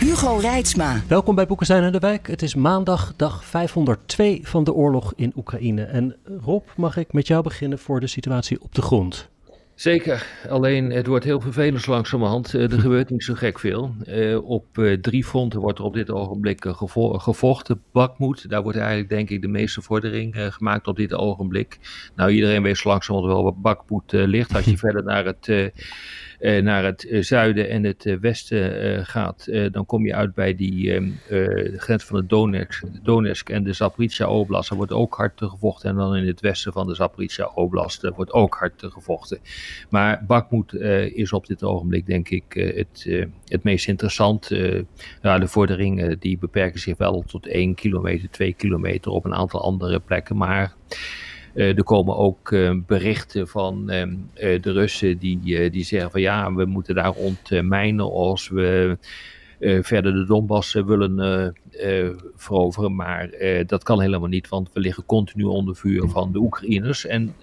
Hugo Reitsma. Welkom bij Boekenstein en de Wijk. Het is maandag, dag 502 van de oorlog in Oekraïne. En Rob, mag ik met jou beginnen voor de situatie op de grond? Zeker, alleen het wordt heel vervelend langzamerhand. Eh, er gebeurt niet zo gek veel. Uh, op uh, drie fronten wordt er op dit ogenblik gevo gevochten. Bakmoed, daar wordt eigenlijk denk ik de meeste vordering gemaakt op dit ogenblik. Nou, iedereen weet langzamerhand wel wat Bakmoed ligt. Als je verder naar het uh, naar het uh, zuiden en het uh, westen gaat, dan kom je uit bij die ehm, grens van de Donetsk, Donetsk en de Zaporizhia Oblast. Er wordt ook hard gevochten. En dan in het westen van de Zaporizhia Oblast wordt ook hard gevochten. Maar Bakhmut is op dit ogenblik denk ik het, het meest interessant. ja, de vorderingen die beperken zich wel tot 1 kilometer, 2 kilometer op een aantal andere plekken. Maar er komen ook uh, berichten van uh, de Russen die, die zeggen van ja, we moeten daar ontmijnen als we verder de Donbass willen veroveren. Maar dat kan helemaal niet, want we liggen continu onder vuur van de Oekraïners. En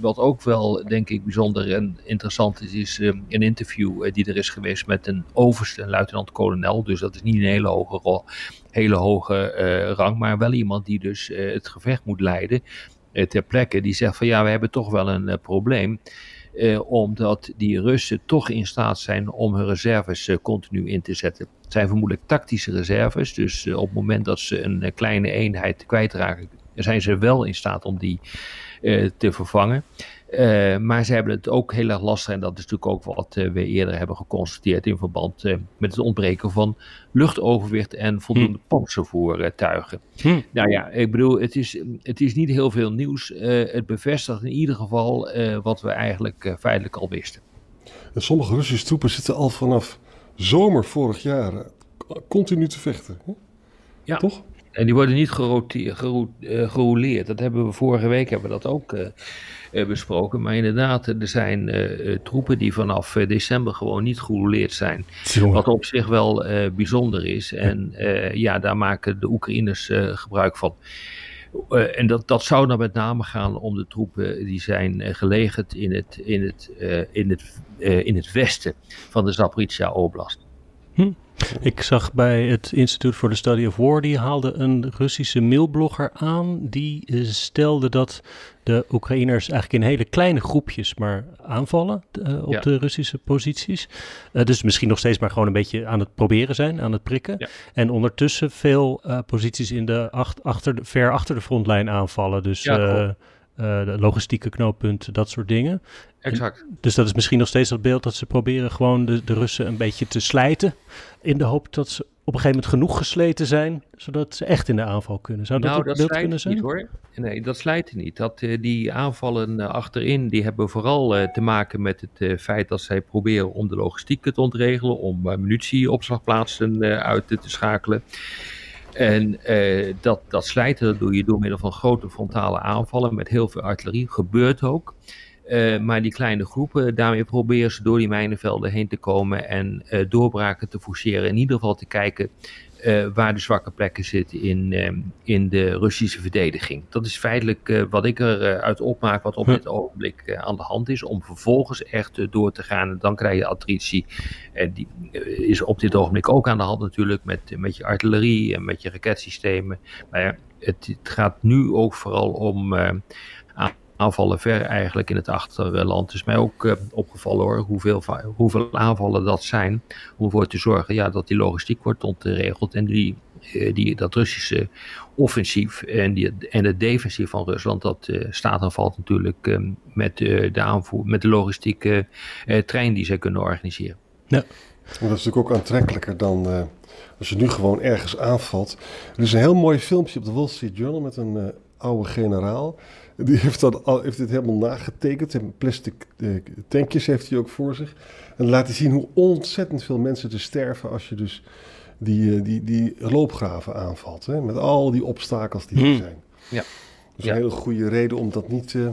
wat ook wel, denk ik, bijzonder en interessant is, is een interview die er is geweest met een overste, een luitenant-kolonel. Dus dat is niet een hele hoge, hele hoge rang, maar wel iemand die dus het gevecht moet leiden. Eh, ter plekke, die zegt van ja, we hebben toch wel een uh, probleem. Uh, omdat die Russen toch in staat zijn om hun reserves continu in te zetten. Het zijn vermoedelijk tactische reserves, dus op het moment dat ze een kleine eenheid kwijtraken, zijn ze wel in staat om die te vervangen. Uh, maar ze hebben het ook heel erg lastig. En dat is natuurlijk ook wat uh, we eerder hebben geconstateerd in verband uh, met het ontbreken van luchtoverwicht en voldoende hm. panzervoertuigen. Hm. Nou ja, ik bedoel, het is, het is niet heel veel nieuws. het bevestigt in ieder geval wat we eigenlijk feitelijk al wisten. En sommige Russische troepen zitten al vanaf zomer vorig jaar continu te vechten. Hè? Ja. Toch? En die worden niet gerouleerd. Dat hebben we vorige week hebben we dat ook uh, besproken. Maar inderdaad, er zijn uh, troepen die vanaf december gewoon niet gerouleerd zijn. Jongen. Wat op zich wel bijzonder is. En ja, daar maken de Oekraïners gebruik van. Uh, en dat, dat zou dan met name gaan om de troepen die zijn uh, gelegerd in het, in, het, uh, in, het, in het westen van de Zaporizhia Oblast. Hm. Ik zag bij het Institute for the Study of War, die haalde een Russische mailblogger aan. Die eh, stelde dat de Oekraïners eigenlijk in hele kleine groepjes maar aanvallen uh, op ja. de Russische posities. Uh, dus misschien nog steeds maar gewoon een beetje aan het proberen zijn, aan het prikken. Ja. En ondertussen veel posities in de acht, achter de, ver achter de frontlijn aanvallen. Dus ja, de logistieke knooppunten, dat soort dingen. Exact. En, dus dat is misschien nog steeds dat beeld dat ze proberen gewoon de, de Russen een beetje te slijten. In de hoop dat ze op een gegeven moment genoeg gesleten zijn, zodat ze echt in de aanval kunnen. Zou dat nou, dat beeld kunnen zijn? Niet, hoor. Nee, dat slijten niet. Dat, uh, die aanvallen uh, achterin, die hebben vooral uh, te maken met het feit dat zij proberen om de logistiek te ontregelen, om munitieopslagplaatsen uit te schakelen. En uh, dat, dat slijten dat doe je door middel van grote frontale aanvallen met heel veel artillerie. Gebeurt ook. Uh, maar die kleine groepen, daarmee proberen ze door die mijnenvelden heen te komen en uh, doorbraken te forceren. In ieder geval te kijken uh, waar de zwakke plekken zitten in, in de Russische verdediging. Dat is feitelijk wat ik eruit opmaak, wat op dit ogenblik aan de hand is. Om vervolgens echt door te gaan. En dan krijg je attritie. En die is op dit ogenblik ook aan de hand natuurlijk met, met je artillerie en met je raketsystemen. Maar ja, het, het gaat nu ook vooral om aanvallen ver eigenlijk in het achterland. Het is mij ook uh, opgevallen hoor, hoeveel, hoeveel aanvallen dat zijn. Om ervoor te zorgen ja, dat die logistiek wordt ontregeld en die, uh, die, dat Russische offensief en, die, en het defensief van Rusland, dat uh, staat en valt natuurlijk uh, met, de aanvoer, met de logistieke trein die zij kunnen organiseren. Ja. En dat is natuurlijk ook aantrekkelijker dan als je nu gewoon ergens aanvalt. Er is een heel mooi filmpje op de Wall Street Journal met een oude generaal. Die heeft, dan al, heeft dit helemaal nagetekend. En plastic eh, tankjes heeft hij ook voor zich. En laat hij zien hoe ontzettend veel mensen te sterven als je dus die, eh, die, die loopgraven aanvalt. Hè? Met al die obstakels die er Hmm. zijn. Ja. Dus Ja. een hele goede reden om dat niet eh,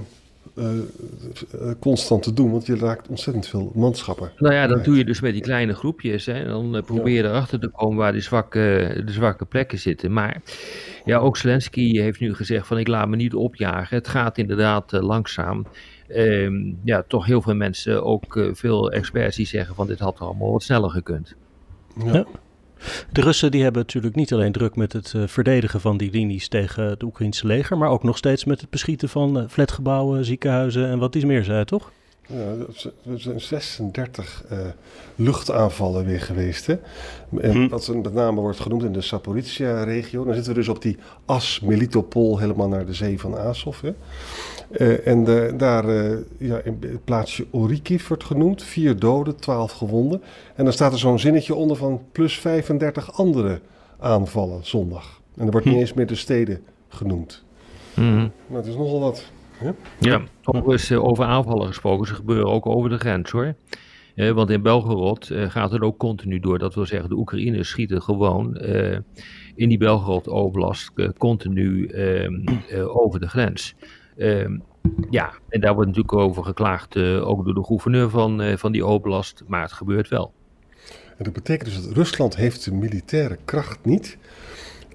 constant te doen. Want je raakt ontzettend veel manschappen. Nou ja, dat doe je dus met die kleine groepjes. Hè. Dan eh, probeer je erachter te komen waar die zwakke, de zwakke plekken zitten. Maar ja, ook Zelensky heeft nu gezegd van ik laat me niet opjagen. Het gaat inderdaad eh, langzaam. Ehm, ja, toch heel veel mensen, ook eh, veel experts die zeggen van dit had allemaal wat sneller gekund. Ja. Ja. De Russen die hebben natuurlijk niet alleen druk met het eh, verdedigen van die linies tegen het Oekraïnse leger, maar ook nog steeds met het beschieten van eh, flatgebouwen, ziekenhuizen en wat iets meer zei, toch? Ja, er zijn 36 eh, luchtaanvallen weer geweest. Hè? En Hm. Wat met name wordt genoemd in de Saporizhia-regio. Dan zitten we dus op die as Melitopol helemaal naar de zee van Azov. Hè? Eh, en de- daar, eh, ja, in het plaatsje Orikiv wordt genoemd. Vier doden, twaalf gewonden. En dan staat er zo'n zinnetje onder van plus 35 andere aanvallen zondag. En er wordt niet Hm. eens meer de steden genoemd. Maar het is nogal wat. Ja, overigens eh, over aanvallen gesproken, ze gebeuren ook over de grens hoor. Eh, want in Belgorod eh, gaat het ook continu door. Dat wil zeggen, de Oekraïners schieten gewoon eh, in die Belgorod-oblast eh, continu ehm, eh, over de grens. Ehm, ja, en daar wordt natuurlijk over geklaagd, eh, ook door de gouverneur van, eh, van die oblast. Maar het gebeurt wel. En dat betekent dus dat Rusland heeft de militaire kracht niet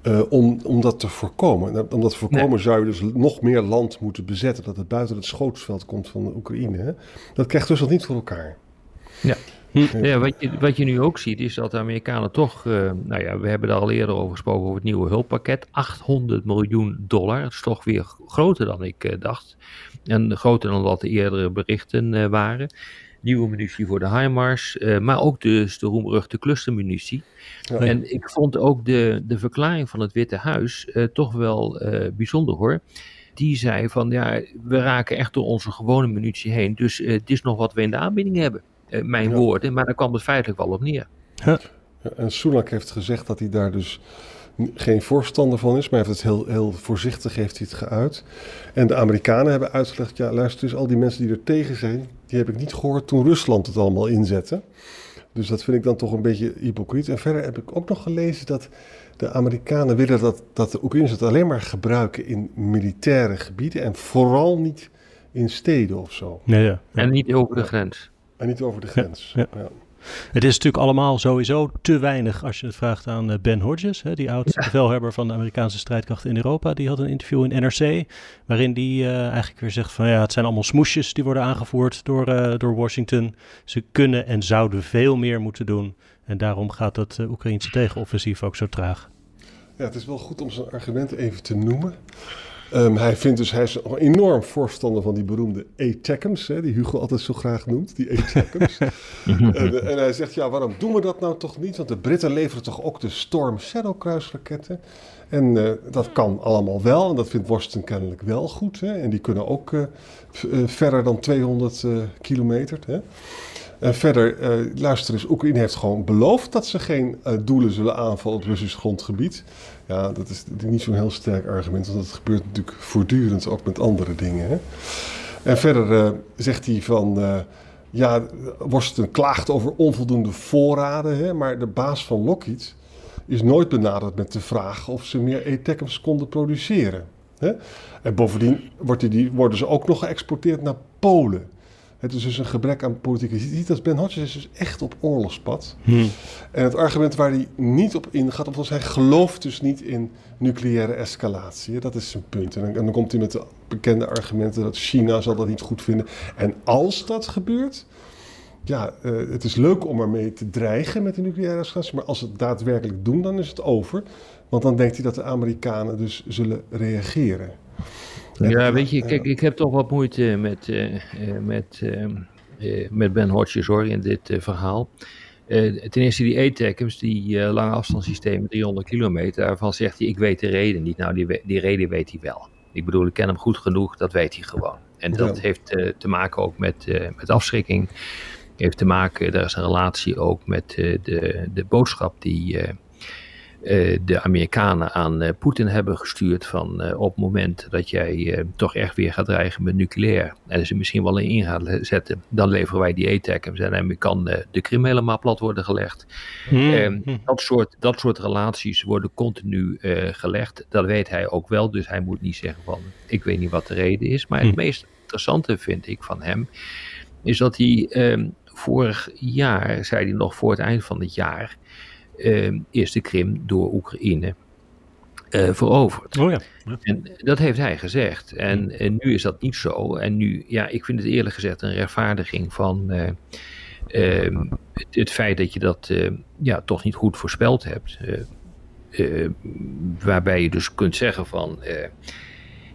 eh, om, om dat te voorkomen. En om dat te voorkomen zou je dus nog meer land moeten bezetten, dat het buiten het schootsveld komt van de Oekraïne. Hè? Dat krijgt Rusland niet voor elkaar. Ja. Hm. Ja, wat, je, wat je nu ook ziet is dat de Amerikanen toch, eh, nou ja, we hebben daar al eerder over gesproken over het nieuwe hulppakket, 800 miljoen dollar. Dat is toch weer groter dan ik eh, dacht. En groter dan wat de eerdere berichten waren. Nieuwe munitie voor de HIMARS, eh, maar ook dus de roemruchte clustermunitie. Ja. En ik vond ook de, de verklaring van het Witte Huis eh, toch wel eh, bijzonder hoor. Die zei van ja, we raken echt door onze gewone munitie heen. Dus het is nog wat we in de aanbieding hebben. Mijn Ja. woorden, maar daar kwam het feitelijk wel op neer. Ja, en Sunak heeft gezegd dat hij daar dus geen voorstander van is, maar heeft het heel, heel voorzichtig heeft hij het geuit. En de Amerikanen hebben uitgelegd, ja luister eens, al die mensen die er tegen zijn, die heb ik niet gehoord toen Rusland het allemaal inzette. Dus dat vind ik dan toch een beetje hypocriet. En verder heb ik ook nog gelezen dat de Amerikanen willen dat, dat de Oekraïners het alleen maar gebruiken in militaire gebieden en vooral niet in steden of zo. Ja, ja. En niet over de grens. En niet over de grens. ja. Ja. Het is natuurlijk allemaal sowieso te weinig als je het vraagt aan eh, Ben Hodges, hè, die oud-bevelhebber van de Amerikaanse strijdkrachten in Europa. Die had een interview in NRC, waarin die eh, eigenlijk weer zegt van ja, het zijn allemaal smoesjes die worden aangevoerd door, eh, door Washington. Ze kunnen en zouden veel meer moeten doen. En daarom gaat dat eh, Oekraïnse tegenoffensief ook zo traag. Ja, het is wel goed om zijn argumenten even te noemen. Ehm, hij vindt dus, hij is een enorm voorstander van die beroemde hè, die Hugo altijd zo graag noemt, die ATACMS. en, en hij zegt, ja, waarom doen we dat nou toch niet? Want de Britten leveren toch ook de Storm Shadow kruisraketten? En eh, dat kan allemaal wel, en dat vindt Washington kennelijk wel goed. Hè? En die kunnen ook eh, eh, verder dan 200 eh, kilometer. Hè? En verder, eh, luister eens, Oekraïne heeft gewoon beloofd dat ze geen eh, doelen zullen aanvallen op Russisch grondgebied. Ja, dat is niet zo'n heel sterk argument, want dat gebeurt natuurlijk voortdurend ook met andere dingen. Hè? En verder eh, zegt hij van, eh, ja, Washington klaagt over onvoldoende voorraden, hè? maar de baas van Lockheed is nooit benaderd met de vraag of ze meer ATACMS konden produceren. Hè? En bovendien wordt die, worden ze ook nog geëxporteerd naar Polen. Het is dus een gebrek aan politieke. Je ziet dat Ben Hodges is dus echt op oorlogspad. En het argument waar hij niet op ingaat, of hij gelooft dus niet in nucleaire escalatie. Dat is zijn punt. En dan, en dan komt hij met de bekende argumenten dat China zal dat niet goed vinden. En als dat gebeurt, ja, eh, het is leuk om ermee te dreigen met de nucleaire escalatie. Maar als ze het daadwerkelijk doen, dan is het over. Want dan denkt hij dat de Amerikanen dus zullen reageren. Ja, weet je, kijk, ik heb toch wat moeite met, eh, eh, met, ehm, eh, met Ben Hodges hoor, in dit eh, verhaal. Eh, ten eerste die ATACMS, die eh, lange afstandssystemen, 300 kilometer, daarvan zegt hij, ik weet de reden niet. Nou, die, die reden weet hij wel. Ik bedoel, ik ken hem goed genoeg, dat weet hij gewoon. En dat Ja. heeft eh, te maken ook met, eh, met afschrikking. Heeft te maken, daar is een relatie ook met eh, de, de boodschap die, eh, eh, de Amerikanen aan uh, Poetin hebben gestuurd van uh, op het moment dat jij toch echt weer gaat dreigen met nucleair en ze misschien wel in gaat zetten, dan leveren wij die ATACMS en dan kan de Krim helemaal plat worden gelegd. Hmm. dat, soort, dat soort relaties worden continu gelegd. Dat weet hij ook wel, dus hij moet niet zeggen van ik weet niet wat de reden is. Maar het hmm. meest interessante vind ik van hem is dat hij ehm, vorig jaar, zei hij nog voor het eind van het jaar, is de Krim door Oekraïne uh, veroverd. Oh ja. En dat heeft hij gezegd. En, en, nu is dat niet zo. En nu, ja, ik vind het eerlijk gezegd een rechtvaardiging van uh, het, het, feit dat je dat uh, ja, toch niet goed voorspeld hebt. waarbij je dus kunt zeggen van,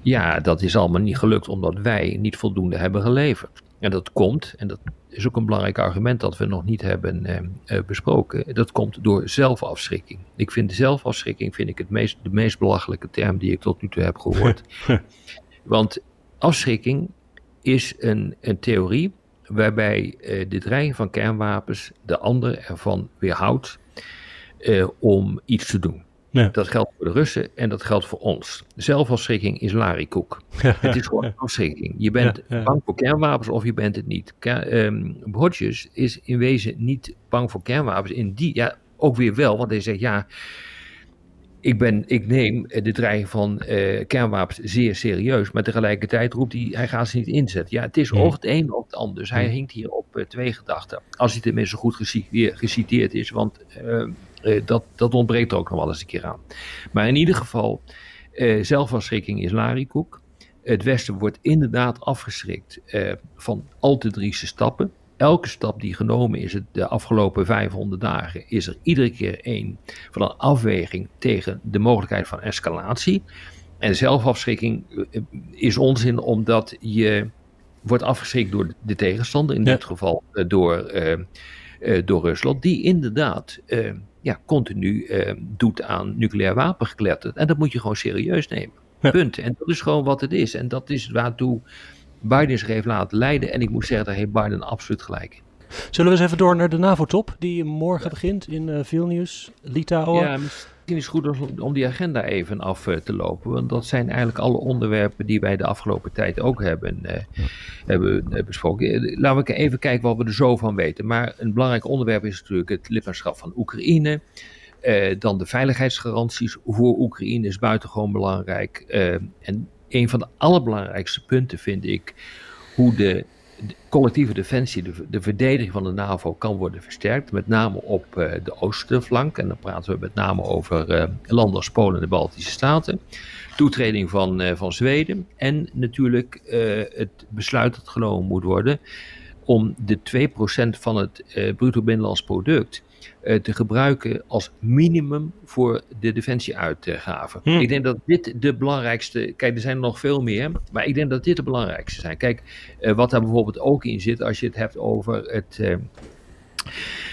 ja, dat is allemaal niet gelukt omdat wij niet voldoende hebben geleverd. En dat komt, en dat is ook een belangrijk argument dat we nog niet hebben eh, eh, besproken. Dat komt door zelfafschrikking. Ik vind zelfafschrikking vind ik het meest, de meest belachelijke term die ik tot nu toe heb gehoord. Want afschrikking is een, een theorie waarbij eh, de dreiging van kernwapens de ander ervan weerhoudt eh, om iets te doen. Dat geldt voor de Russen en dat geldt voor ons. Zelfafschrikking is larikoek. het is gewoon afschrikking. Je bent bang voor kernwapens of je bent het niet. um, Hodges is in wezen niet bang voor kernwapens. In die, ja, ook weer wel, want hij zegt ja. Ik, ben, ik neem de dreiging van uh, kernwapens zeer serieus, maar tegelijkertijd roept hij, hij gaat ze niet inzetten. Ja, het is of het een of het ander. Dus hij hinkt hier op uh, twee gedachten. Als hij tenminste goed geciteerd is, want uh, uh, dat, dat ontbreekt er ook nog wel eens een keer aan. Maar in ieder geval, uh, zelfafschrikking is larikoek. Het Westen wordt inderdaad afgeschrikt uh, van al te drieste stappen. Elke stap die genomen is de afgelopen 500 dagen, is er iedere keer één van een afweging tegen de mogelijkheid van escalatie. En zelfafschrikking is onzin omdat je wordt afgeschrikt door de tegenstander, in dit geval door, door Rusland, die inderdaad ja, continu eh, doet aan nucleair wapengekletterd. En dat moet je gewoon serieus nemen. Punt. En dat is gewoon wat het is. En dat is waartoe Biden zich heeft laten leiden. En ik moet zeggen, daar heeft Biden absoluut gelijk in. Zullen we eens even door naar de NAVO-top, die morgen begint in uh, Vilnius, Litouwen? Ja, is het goed om die agenda even af eh, te lopen. Want dat zijn eigenlijk alle onderwerpen die wij de afgelopen tijd ook hebben, uh, hebben uh, besproken. Laten we even kijken wat we er zo van weten. Maar een belangrijk onderwerp is natuurlijk het lidmaatschap van Oekraïne. dan de veiligheidsgaranties voor Oekraïne is buitengewoon belangrijk. en een van de allerbelangrijkste punten vind ik hoe de collectieve defensie, de, de, verdediging van de NAVO, kan worden versterkt. Met name op uh, de oostflank. En dan praten we met name over uh, landen als Polen en de Baltische Staten. Toetreding van, uh, van Zweden. En natuurlijk het besluit dat genomen moet worden om de 2% van het bruto binnenlands product te gebruiken als minimum voor de defensieuitgaven. Hm. Ik denk dat dit de belangrijkste. Kijk, er zijn er nog veel meer, maar ik denk dat dit de belangrijkste zijn. Kijk, uh, wat daar bijvoorbeeld ook in zit, als je het hebt over het. Uh,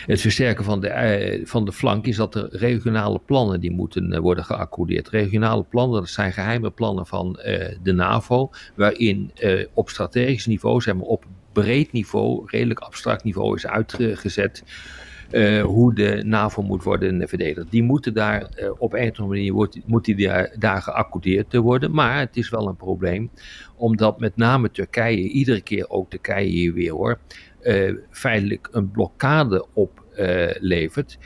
het versterken van de, van de flank is dat er regionale plannen die moeten worden geaccordeerd. Regionale plannen, dat zijn geheime plannen van de NAVO, waarin op strategisch niveau, zeg maar op breed niveau, redelijk abstract niveau is uitgezet uh, hoe de NAVO moet worden verdedigd. Die moeten daar uh, op een of andere manier wordt, moet die daar, daar geaccordeerd worden. Maar het is wel een probleem, omdat met name Turkije, iedere keer ook Turkije hier weer hoor, uh, feitelijk een blokkade oplevert.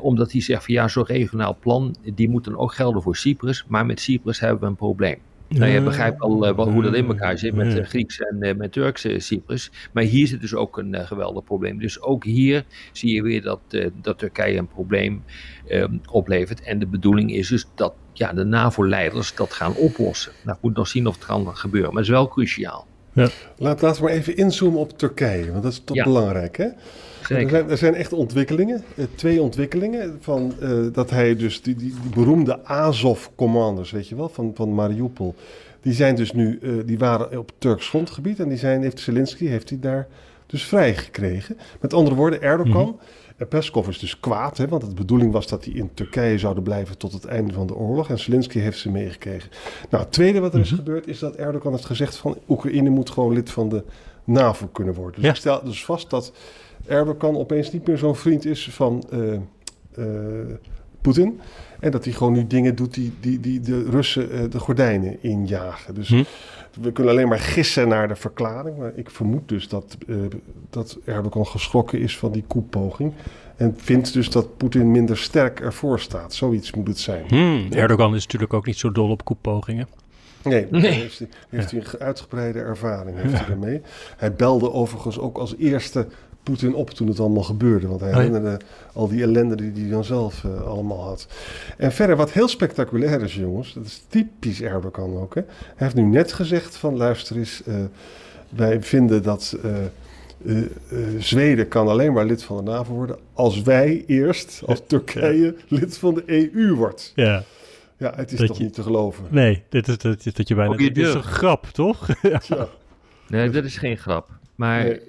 omdat hij zegt van ja, zo'n regionaal plan, die moet dan ook gelden voor Cyprus. Maar met Cyprus hebben we een probleem. Nou, je begrijpt al uh, hoe dat in elkaar zit met uh, Grieks en uh, met Turkse Cyprus. Maar hier zit dus ook een geweldig probleem. Dus ook hier zie je weer dat, dat Turkije een probleem ehm, oplevert. En de bedoeling is dus dat ja, de NAVO-leiders dat gaan oplossen. Nou, ik moet nog zien of het kan gebeuren, maar het is wel cruciaal. Ja. Laat, laten we maar even inzoomen op Turkije, want dat is toch belangrijk hè? Er zijn, er zijn echt ontwikkelingen, eh, twee ontwikkelingen. Van, uh, dat hij dus, die, die, die beroemde Azov-commanders, weet je wel, van, van Mariupol. Die zijn dus nu, uh, die waren op Turks grondgebied en die zijn, heeft Zelensky, heeft hij daar dus vrijgekregen. Met andere woorden, Erdogan, mm -hmm. Peskov is dus kwaad, hè, want de bedoeling was dat hij in Turkije zouden blijven tot het einde van de oorlog. En Zelensky heeft ze meegekregen. Nou, het tweede wat er is mhm. gebeurd is dat Erdogan heeft gezegd van Oekraïne moet gewoon lid van de NAVO kunnen worden. Dus ja. ik stel dus vast dat Erdogan opeens niet meer zo'n vriend is van uh, uh, Poetin. En dat hij gewoon nu dingen doet die, die, die de Russen de gordijnen injagen. Dus Hm. we kunnen alleen maar gissen naar de verklaring. Maar ik vermoed dus dat, uh, dat Erdogan geschrokken is van die koepoging. En vindt dus dat Poetin minder sterk ervoor staat. Zoiets moet het zijn. Hmm, Erdogan is natuurlijk ook niet zo dol op koepogingen. Nee, nee. heeft, hij, heeft hij een uitgebreide ervaring heeft hij daarmee. Hij belde overigens ook als eerste Poetin op toen het allemaal gebeurde. Want hij herinnerde al die ellende die hij dan zelf uh, allemaal had. En verder, wat heel spectaculair is, jongens. Dat is typisch Erdogan ook. Hè? Hij heeft nu net gezegd van, luister eens, uh, wij vinden dat... Uh, uh, Zweden kan alleen maar lid van de NAVO worden als wij eerst, als Turkije, ja. lid van de EU wordt. Ja. Ja, het is dat toch je, niet te geloven. Nee, dit is dat, dat je bijna. Dit is een grap, toch? ja. Nee, dat is geen grap. Maar nee.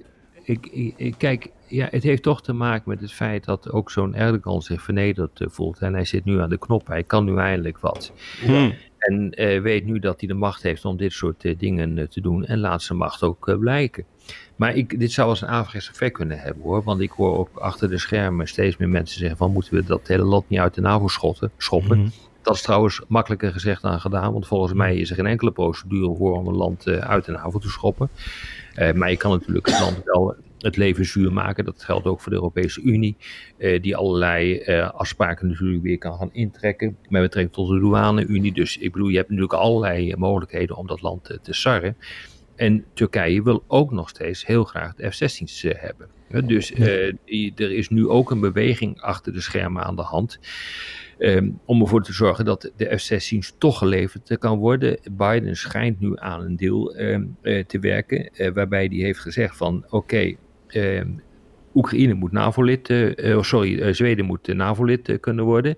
Ik, ik, ik, kijk, ja, het heeft toch te maken met het feit dat ook zo'n Erdogan zich vernederd uh, voelt. En hij zit nu aan de knop, hij kan nu eindelijk wat. Hmm. En uh, weet nu dat hij de macht heeft om dit soort uh, dingen te doen. En laat zijn macht ook blijken. Maar ik, dit zou als een averechts effect kunnen hebben hoor. Want ik hoor ook achter de schermen steeds meer mensen zeggen van moeten we dat hele land niet uit de NAVO schotten, schoppen. Mhm. Dat is trouwens makkelijker gezegd dan gedaan. Want volgens mij is er geen enkele procedure voor om een land uh, uit de NAVO te schoppen. Uh, maar je kan natuurlijk het land wel het leven zuur maken. Dat geldt ook voor de Europese Unie. Uh, die allerlei afspraken natuurlijk weer kan gaan intrekken. Met betrekking tot de douane-Unie. Dus ik bedoel, je hebt natuurlijk allerlei mogelijkheden om dat land te sarren. En Turkije wil ook nog steeds heel graag de F-16's hebben. Dus die, er is nu ook een beweging achter de schermen aan de hand. Um, om ervoor te zorgen dat de F-16's toch geleverd kan worden. Biden schijnt nu aan een deel um, uh, te werken, uh, waarbij hij heeft gezegd van oké, um, Oekraïne moet NAVO-lid, uh, sorry, Zweden moet NAVO-lid kunnen worden.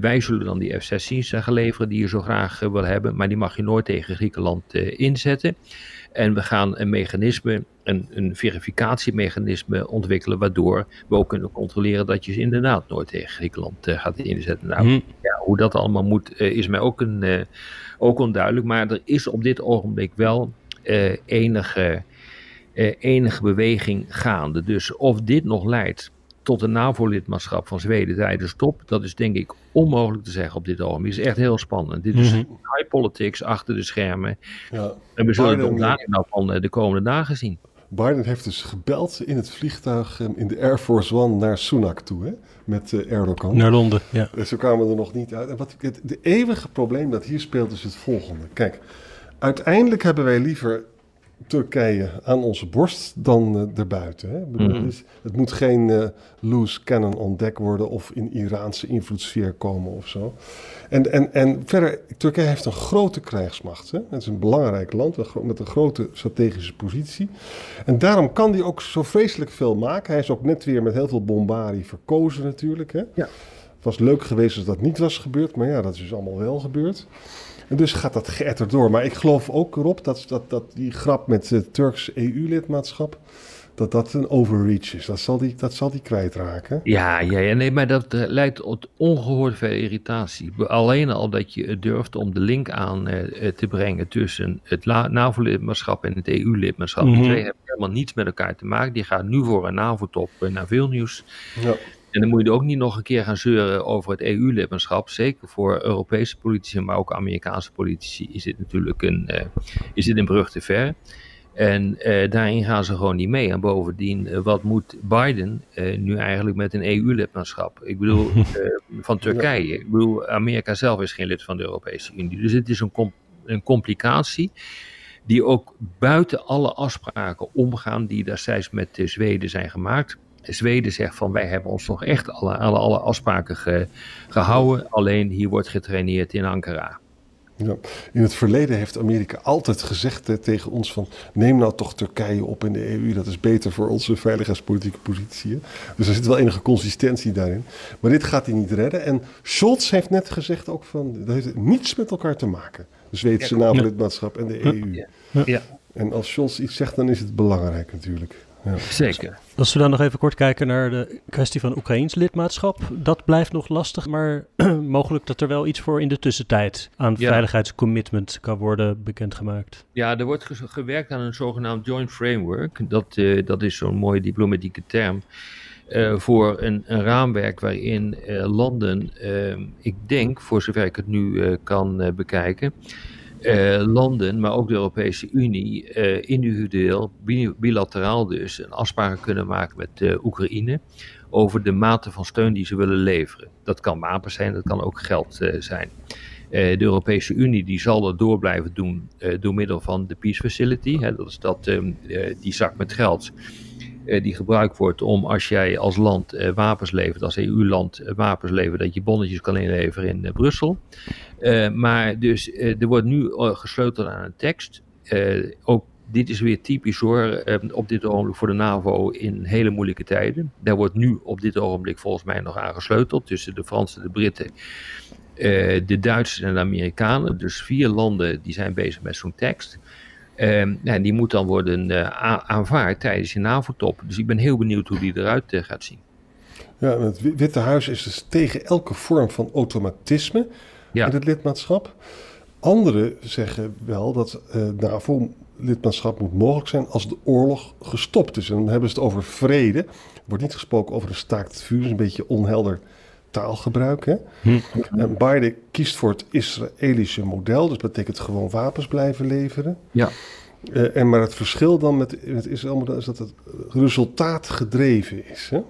Wij zullen dan die F-16's gaan leveren die je zo graag wil hebben, maar die mag je nooit tegen Griekenland inzetten. En we gaan een mechanisme, een, een verificatiemechanisme ontwikkelen, waardoor we ook kunnen controleren dat je ze inderdaad nooit tegen Griekenland gaat inzetten. Nou, Hmm. ja, hoe dat allemaal moet, is mij ook, een, ook onduidelijk. Maar er is op dit ogenblik wel enige, enige beweging gaande. Dus of dit nog leidt tot een NAVO-lidmaatschap van Zweden tijdens top, dat is denk ik onmogelijk te zeggen op dit ogenblik. Het is echt heel spannend. Dit is Mhm. high politics achter de schermen. Ja. En we zullen dagen nou van eh, de komende dagen zien. Biden heeft dus gebeld in het vliegtuig eh, in de Air Force One naar Sunak toe, hè? met eh, Erdogan. Naar Londen, ja. Dus Zo kwamen we er nog niet uit. En wat, het de eeuwige probleem dat hier speelt is het volgende. Kijk, uiteindelijk hebben wij liever Turkije aan onze borst dan eh, erbuiten. Hè? Mhm. het, is- het moet geen eh, loose cannon on deck worden of in Iraanse invloedssfeer komen of zo. En, en, en verder, Turkije heeft een grote krijgsmacht. Hè? Het is een belangrijk land met een grote strategische positie. En daarom kan hij ook zo vreselijk veel maken. Hij is ook net weer met heel veel bombarie verkozen natuurlijk. Hè? Ja. Het was leuk geweest als dat niet was gebeurd, maar ja, dat is dus allemaal wel gebeurd. En dus gaat dat geëtterd door. Maar ik geloof ook erop dat, dat, dat die grap met het Turks EU-lidmaatschap, dat dat een overreach is. Dat zal die, dat zal die kwijtraken. Ja, ja, ja, nee, maar dat eh, leidt tot ongehoord veel irritatie. Alleen al dat je durft om de link aan eh, eh, te brengen tussen het NAVO-lidmaatschap en het EU-lidmaatschap. Die Mhm. twee hebben helemaal niets met elkaar te maken. Die gaan nu voor een NAVO-top naar Vilnius. Ja. En dan moet je er ook niet nog een keer gaan zeuren over het EU-lidmaatschap. Zeker voor Europese politici, maar ook Amerikaanse politici is dit natuurlijk een, eh, is dit een brug te ver. En eh, daarin gaan ze gewoon niet mee. En bovendien, eh, wat moet Biden nu eigenlijk met een EU-lidmaatschap? Ik bedoel, van Turkije. Ik bedoel, Amerika zelf is geen lid van de Europese Unie. Dus het is een, com- een complicatie die ook buiten alle afspraken omgaan die destijds met Zweden zijn gemaakt. Zweden zegt van wij hebben ons nog echt alle, alle, alle afspraken ge- gehouden. Alleen hier wordt getraineerd in Ankara. Ja. In het verleden heeft Amerika altijd gezegd hè, tegen ons van neem nou toch Turkije op in de EU. Dat is beter voor onze veiligheidspolitieke positie. hè. Dus er zit wel enige consistentie daarin. Maar dit gaat hij niet redden. En Scholz heeft net gezegd ook van dat heeft niets met elkaar te maken. De Zweedse Ja, NAVO-lidmaatschap en de EU. Ja. Ja, En als Scholz iets zegt, dan is het belangrijk natuurlijk. Ja. zeker. Als we dan nog even kort kijken naar de kwestie van Oekraïns lidmaatschap, dat blijft nog lastig, maar mogelijk dat er wel iets voor in de tussentijd aan Ja. veiligheidscommitment kan worden bekendgemaakt. Ja, er wordt ge- gewerkt aan een zogenaamd joint framework. Dat, eh, dat is zo'n mooie diplomatieke term. voor een, een, raamwerk waarin landen, ehm, ik denk, voor zover ik het nu kan bekijken, landen, maar ook de Europese Unie, individueel, bilateraal dus, een afspraken kunnen maken met Oekraïne over de mate van steun die ze willen leveren. Dat kan wapens zijn, dat kan ook geld zijn. Eh, de Europese Unie die zal het door blijven doen door middel van de Peace Facility. Hè, dat is dat, uh, die zak met geld die gebruikt wordt om als jij als land wapens levert, als EU-land wapens levert, dat je bonnetjes kan inleveren in Brussel. maar dus er wordt nu gesleuteld aan een tekst. ook dit is weer typisch hoor, op dit ogenblik voor de NAVO in hele moeilijke tijden. Daar wordt nu op dit ogenblik volgens mij nog aan gesleuteld tussen de Fransen, de Britten de Duitsers en de Amerikanen. Dus vier landen die zijn bezig met zo'n tekst. Uh, nou, die moet dan worden uh, aanvaard tijdens de NAVO-top. Dus ik ben heel benieuwd hoe die eruit uh, gaat zien. Ja, het Witte Huis is dus tegen elke vorm van automatisme ja. in het lidmaatschap. Anderen zeggen wel dat NAVO-lidmaatschap moet mogelijk zijn als de oorlog gestopt is. En dan hebben ze het over vrede. Er wordt niet gesproken over een staakt vuur, is een beetje onhelder taalgebruik. Hè? Hm. En Biden kiest voor het Israëlische model, dus betekent gewoon wapens blijven leveren. Ja. Uh, en maar het verschil dan met, het Israël model is dat het resultaat gedreven is. Hè?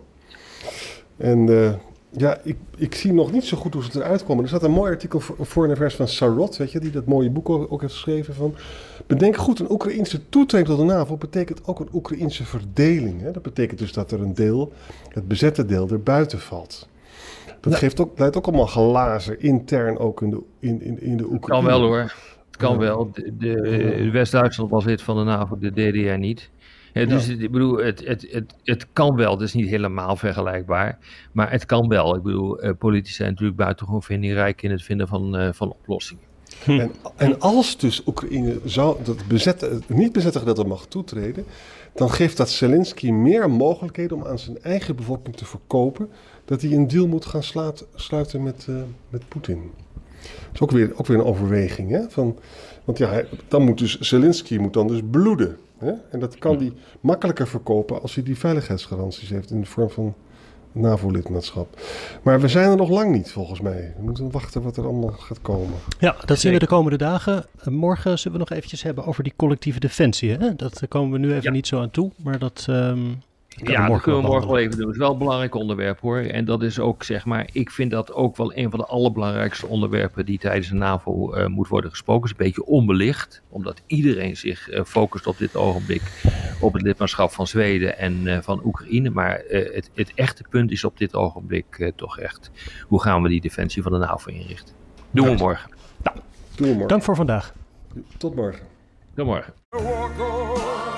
En uh, ja, ik, ik zie nog niet zo goed hoe ze eruit komen. Er staat een mooi artikel voor, in de vers van Sarot, weet je, die dat mooie boek ook, ook heeft geschreven van... Bedenk goed, een Oekraïnse toetreding tot de NAVO betekent ook een Oekraïnse verdeling. Hè? Dat betekent dus dat er een deel, het bezette deel, er buiten valt. Dat geeft ook, leidt ook allemaal glazen intern ook in de, in, in, in de Oekraïne. Kan wel hoor. Het kan wel. De, de West-Duitsland was lid van de NAVO, de DDR niet. Ja, dus ik bedoel, het, het, het, het kan wel. Het is niet helemaal vergelijkbaar. Maar het kan wel. Ik bedoel, uh, politici zijn natuurlijk buitengewoon vindingrijk in het vinden van, uh, van oplossingen. Hm. En, en als dus Oekraïne zou dat bezette, het niet bezette gedeelte mag toetreden, dan geeft dat Zelensky meer mogelijkheden om aan zijn eigen bevolking te verkopen dat hij een deal moet gaan sluiten met, uh, met Poetin. Dat is ook weer, ook weer een overweging. Hè? Van, want ja, dan moet dus Zelensky moet dan dus bloeden. Hè? En dat kan hij makkelijker verkopen als hij die veiligheidsgaranties heeft in de vorm van NAVO-lidmaatschap. Maar we zijn er nog lang niet, volgens mij. We moeten wachten wat er allemaal gaat komen. Ja, dat zien we de komende dagen. Morgen zullen we nog eventjes hebben over die collectieve defensie. Hè? Dat komen we nu even niet zo aan toe, maar dat... Um ja, dat kunnen we morgen wel even doen. Dat is wel een belangrijk onderwerp hoor. En dat is ook, zeg maar, ik vind dat ook wel een van de allerbelangrijkste onderwerpen die tijdens de NAVO uh, moet worden gesproken. Het is een beetje onbelicht, omdat iedereen zich uh, focust op dit ogenblik op het lidmaatschap van Zweden en uh, van Oekraïne. Maar het, het, echte punt is op dit ogenblik toch echt, hoe gaan we die defensie van de NAVO inrichten? Doen we morgen. Nou, Doen we morgen. Dank voor vandaag. Tot morgen. Tot morgen.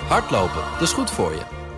Hardlopen, dat is goed voor je.